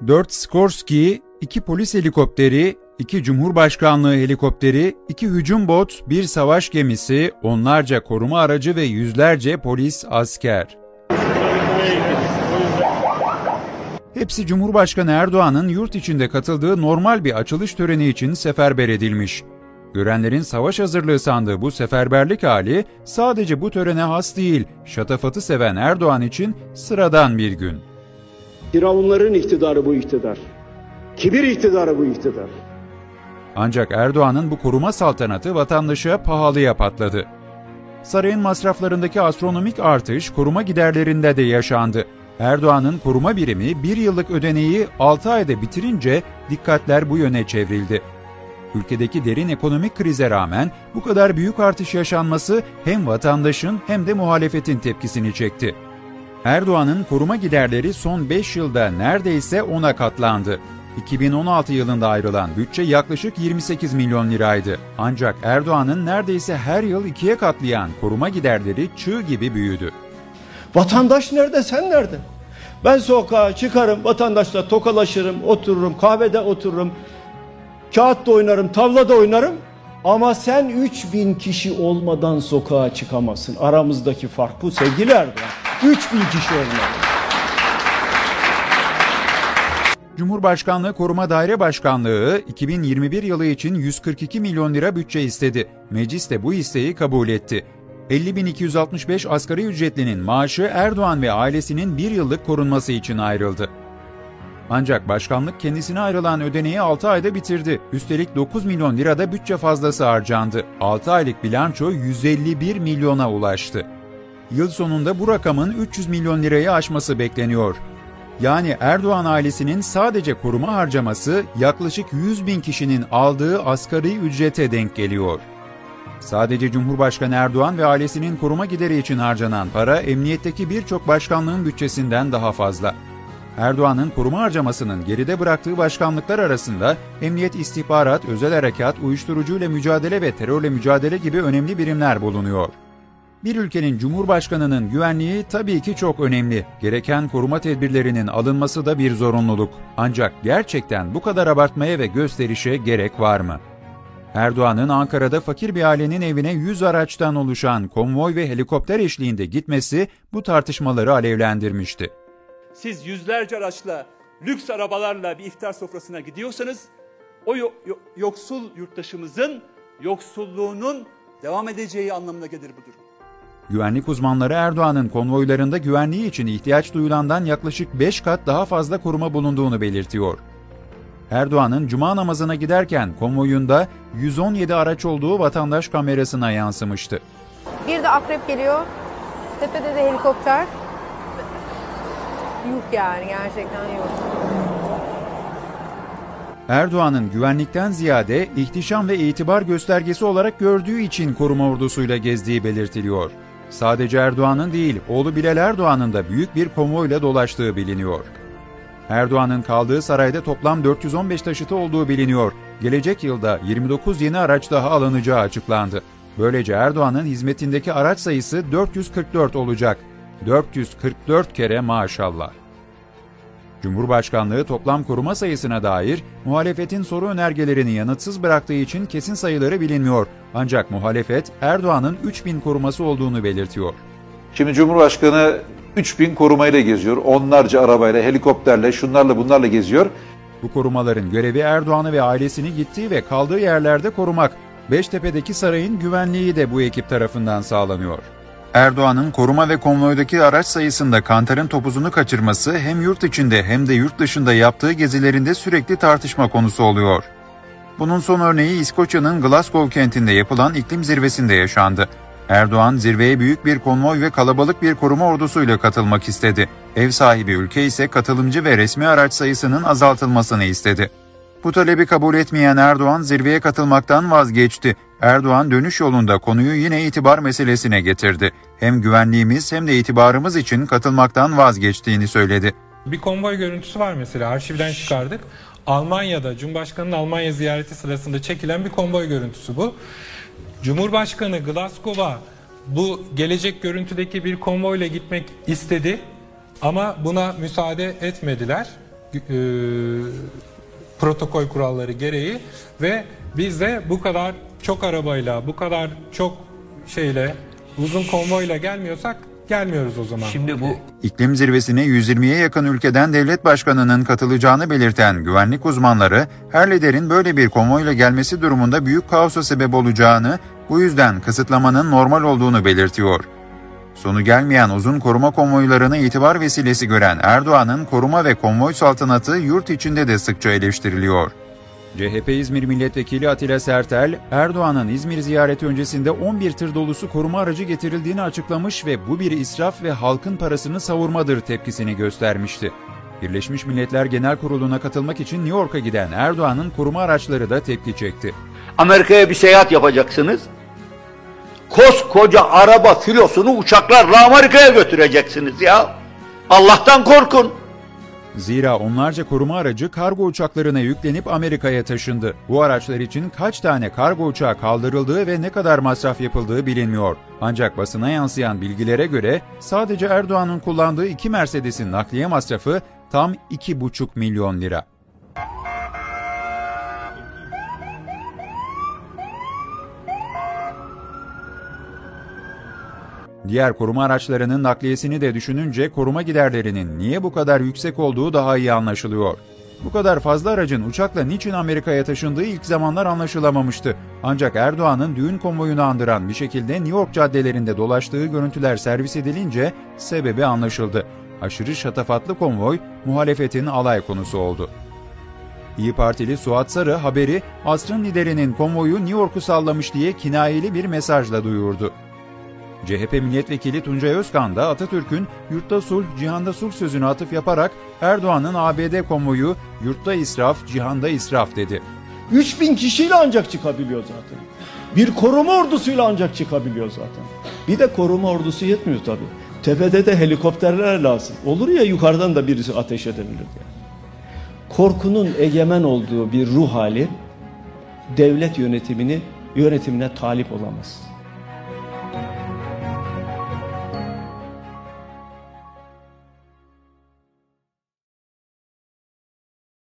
4 Skorsky, 2 polis helikopteri, 2 Cumhurbaşkanlığı helikopteri, 2 hücum bot, 1 savaş gemisi, onlarca koruma aracı ve yüzlerce polis asker. Hepsi Cumhurbaşkanı Erdoğan'ın yurt içinde katıldığı normal bir açılış töreni için seferber edilmiş. Görenlerin savaş hazırlığı sandığı bu seferberlik hali sadece bu törene has değil, şatafatı seven Erdoğan için sıradan bir gün. Firavunların iktidarı bu iktidar. Kibir iktidarı bu iktidar. Ancak Erdoğan'ın bu koruma saltanatı vatandaşa pahalıya patladı. Sarayın masraflarındaki astronomik artış koruma giderlerinde de yaşandı. Erdoğan'ın koruma birimi bir yıllık ödeneği 6 ayda bitirince dikkatler bu yöne çevrildi. Ülkedeki derin ekonomik krize rağmen bu kadar büyük artış yaşanması hem vatandaşın hem de muhalefetin tepkisini çekti. Erdoğan'ın koruma giderleri son 5 yılda neredeyse 10'a katlandı. 2016 yılında ayrılan bütçe yaklaşık 28 milyon liraydı. Ancak Erdoğan'ın neredeyse her yıl ikiye katlayan koruma giderleri çığ gibi büyüdü. Vatandaş nerede sen nerede? Ben sokağa çıkarım vatandaşla tokalaşırım otururum kahvede otururum. Kağıt da oynarım tavla da oynarım. Ama sen 3000 kişi olmadan sokağa çıkamazsın. Aramızdaki fark bu sevgili Erdoğan. 3000 kişi olmadan. Cumhurbaşkanlığı Koruma Daire Başkanlığı 2021 yılı için 142 milyon lira bütçe istedi. Meclis de bu isteği kabul etti. 50.265 asgari ücretlinin maaşı Erdoğan ve ailesinin bir yıllık korunması için ayrıldı. Ancak başkanlık kendisine ayrılan ödeneği 6 ayda bitirdi. Üstelik 9 milyon lirada bütçe fazlası harcandı. 6 aylık bilanço 151 milyona ulaştı. Yıl sonunda bu rakamın 300 milyon lirayı aşması bekleniyor. Yani Erdoğan ailesinin sadece koruma harcaması yaklaşık 100 bin kişinin aldığı asgari ücrete denk geliyor. Sadece Cumhurbaşkanı Erdoğan ve ailesinin koruma gideri için harcanan para emniyetteki birçok başkanlığın bütçesinden daha fazla. Erdoğan'ın koruma harcamasının geride bıraktığı başkanlıklar arasında Emniyet İstihbarat, Özel Harekat, Uyuşturucuyla Mücadele ve Terörle Mücadele gibi önemli birimler bulunuyor. Bir ülkenin cumhurbaşkanının güvenliği tabii ki çok önemli. Gereken koruma tedbirlerinin alınması da bir zorunluluk. Ancak gerçekten bu kadar abartmaya ve gösterişe gerek var mı? Erdoğan'ın Ankara'da fakir bir ailenin evine 100 araçtan oluşan konvoy ve helikopter eşliğinde gitmesi bu tartışmaları alevlendirmişti. Siz yüzlerce araçla, lüks arabalarla bir iftar sofrasına gidiyorsanız o yo- yo- yoksul yurttaşımızın yoksulluğunun devam edeceği anlamına gelir bu durum. Güvenlik uzmanları Erdoğan'ın konvoylarında güvenliği için ihtiyaç duyulandan yaklaşık 5 kat daha fazla koruma bulunduğunu belirtiyor. Erdoğan'ın cuma namazına giderken konvoyunda 117 araç olduğu vatandaş kamerasına yansımıştı. Bir de akrep geliyor. Tepede de helikopter. Yuh yani gerçekten yuh. Erdoğan'ın güvenlikten ziyade ihtişam ve itibar göstergesi olarak gördüğü için koruma ordusuyla gezdiği belirtiliyor. Sadece Erdoğan'ın değil, oğlu Bilal Erdoğan'ın da büyük bir konvoyla dolaştığı biliniyor. Erdoğan'ın kaldığı sarayda toplam 415 taşıtı olduğu biliniyor. Gelecek yılda 29 yeni araç daha alınacağı açıklandı. Böylece Erdoğan'ın hizmetindeki araç sayısı 444 olacak. 444 kere maşallah. Cumhurbaşkanlığı toplam koruma sayısına dair muhalefetin soru önergelerini yanıtsız bıraktığı için kesin sayıları bilinmiyor. Ancak muhalefet Erdoğan'ın 3000 koruması olduğunu belirtiyor. Şimdi Cumhurbaşkanı 3000 korumayla geziyor. Onlarca arabayla, helikopterle, şunlarla bunlarla geziyor. Bu korumaların görevi Erdoğan'ı ve ailesini gittiği ve kaldığı yerlerde korumak. Beştepe'deki sarayın güvenliği de bu ekip tarafından sağlanıyor. Erdoğan'ın koruma ve konvoydaki araç sayısında Kantar'ın topuzunu kaçırması hem yurt içinde hem de yurt dışında yaptığı gezilerinde sürekli tartışma konusu oluyor. Bunun son örneği İskoçya'nın Glasgow kentinde yapılan iklim zirvesinde yaşandı. Erdoğan zirveye büyük bir konvoy ve kalabalık bir koruma ordusuyla katılmak istedi. Ev sahibi ülke ise katılımcı ve resmi araç sayısının azaltılmasını istedi. Bu talebi kabul etmeyen Erdoğan zirveye katılmaktan vazgeçti. Erdoğan dönüş yolunda konuyu yine itibar meselesine getirdi. Hem güvenliğimiz hem de itibarımız için katılmaktan vazgeçtiğini söyledi. Bir konvoy görüntüsü var mesela arşivden çıkardık. Almanya'da Cumhurbaşkanı'nın Almanya ziyareti sırasında çekilen bir konvoy görüntüsü bu. Cumhurbaşkanı Glasgow'a bu gelecek görüntüdeki bir konvoyla gitmek istedi ama buna müsaade etmediler. e, protokol kuralları gereği ve biz de bu kadar çok arabayla, bu kadar çok şeyle, uzun konvoyla gelmiyorsak gelmiyoruz o zaman. Şimdi bu İklim zirvesine 120'ye yakın ülkeden devlet başkanının katılacağını belirten güvenlik uzmanları, her liderin böyle bir konvoyla gelmesi durumunda büyük kaosa sebep olacağını, bu yüzden kısıtlamanın normal olduğunu belirtiyor. Sonu gelmeyen uzun koruma konvoylarını itibar vesilesi gören Erdoğan'ın koruma ve konvoy saltanatı yurt içinde de sıkça eleştiriliyor. CHP İzmir Milletvekili Atilla Sertel, Erdoğan'ın İzmir ziyareti öncesinde 11 tır dolusu koruma aracı getirildiğini açıklamış ve bu bir israf ve halkın parasını savurmadır tepkisini göstermişti. Birleşmiş Milletler Genel Kurulu'na katılmak için New York'a giden Erdoğan'ın koruma araçları da tepki çekti. Amerika'ya bir seyahat yapacaksınız. Koskoca araba filosunu uçaklarla Amerika'ya götüreceksiniz ya. Allah'tan korkun. Zira onlarca koruma aracı kargo uçaklarına yüklenip Amerika'ya taşındı. Bu araçlar için kaç tane kargo uçağı kaldırıldığı ve ne kadar masraf yapıldığı bilinmiyor. Ancak basına yansıyan bilgilere göre sadece Erdoğan'ın kullandığı iki Mercedes'in nakliye masrafı tam 2,5 milyon lira. Diğer koruma araçlarının nakliyesini de düşününce koruma giderlerinin niye bu kadar yüksek olduğu daha iyi anlaşılıyor. Bu kadar fazla aracın uçakla niçin Amerika'ya taşındığı ilk zamanlar anlaşılamamıştı. Ancak Erdoğan'ın düğün konvoyunu andıran bir şekilde New York caddelerinde dolaştığı görüntüler servis edilince sebebi anlaşıldı. Aşırı şatafatlı konvoy muhalefetin alay konusu oldu. İyi Partili Suat Sarı haberi asrın liderinin konvoyu New York'u sallamış diye kinayeli bir mesajla duyurdu. CHP milletvekili Tuncay Özkan da Atatürk'ün yurtta sulh, cihanda sulh sözünü atıf yaparak Erdoğan'ın ABD konvoyu yurtta israf, cihanda israf dedi. 3000 kişiyle ancak çıkabiliyor zaten. Bir koruma ordusuyla ancak çıkabiliyor zaten. Bir de koruma ordusu yetmiyor tabii. Tepede de helikopterler lazım. Olur ya yukarıdan da birisi ateş edebilir diye. Korkunun egemen olduğu bir ruh hali devlet yönetimini yönetimine talip olamaz.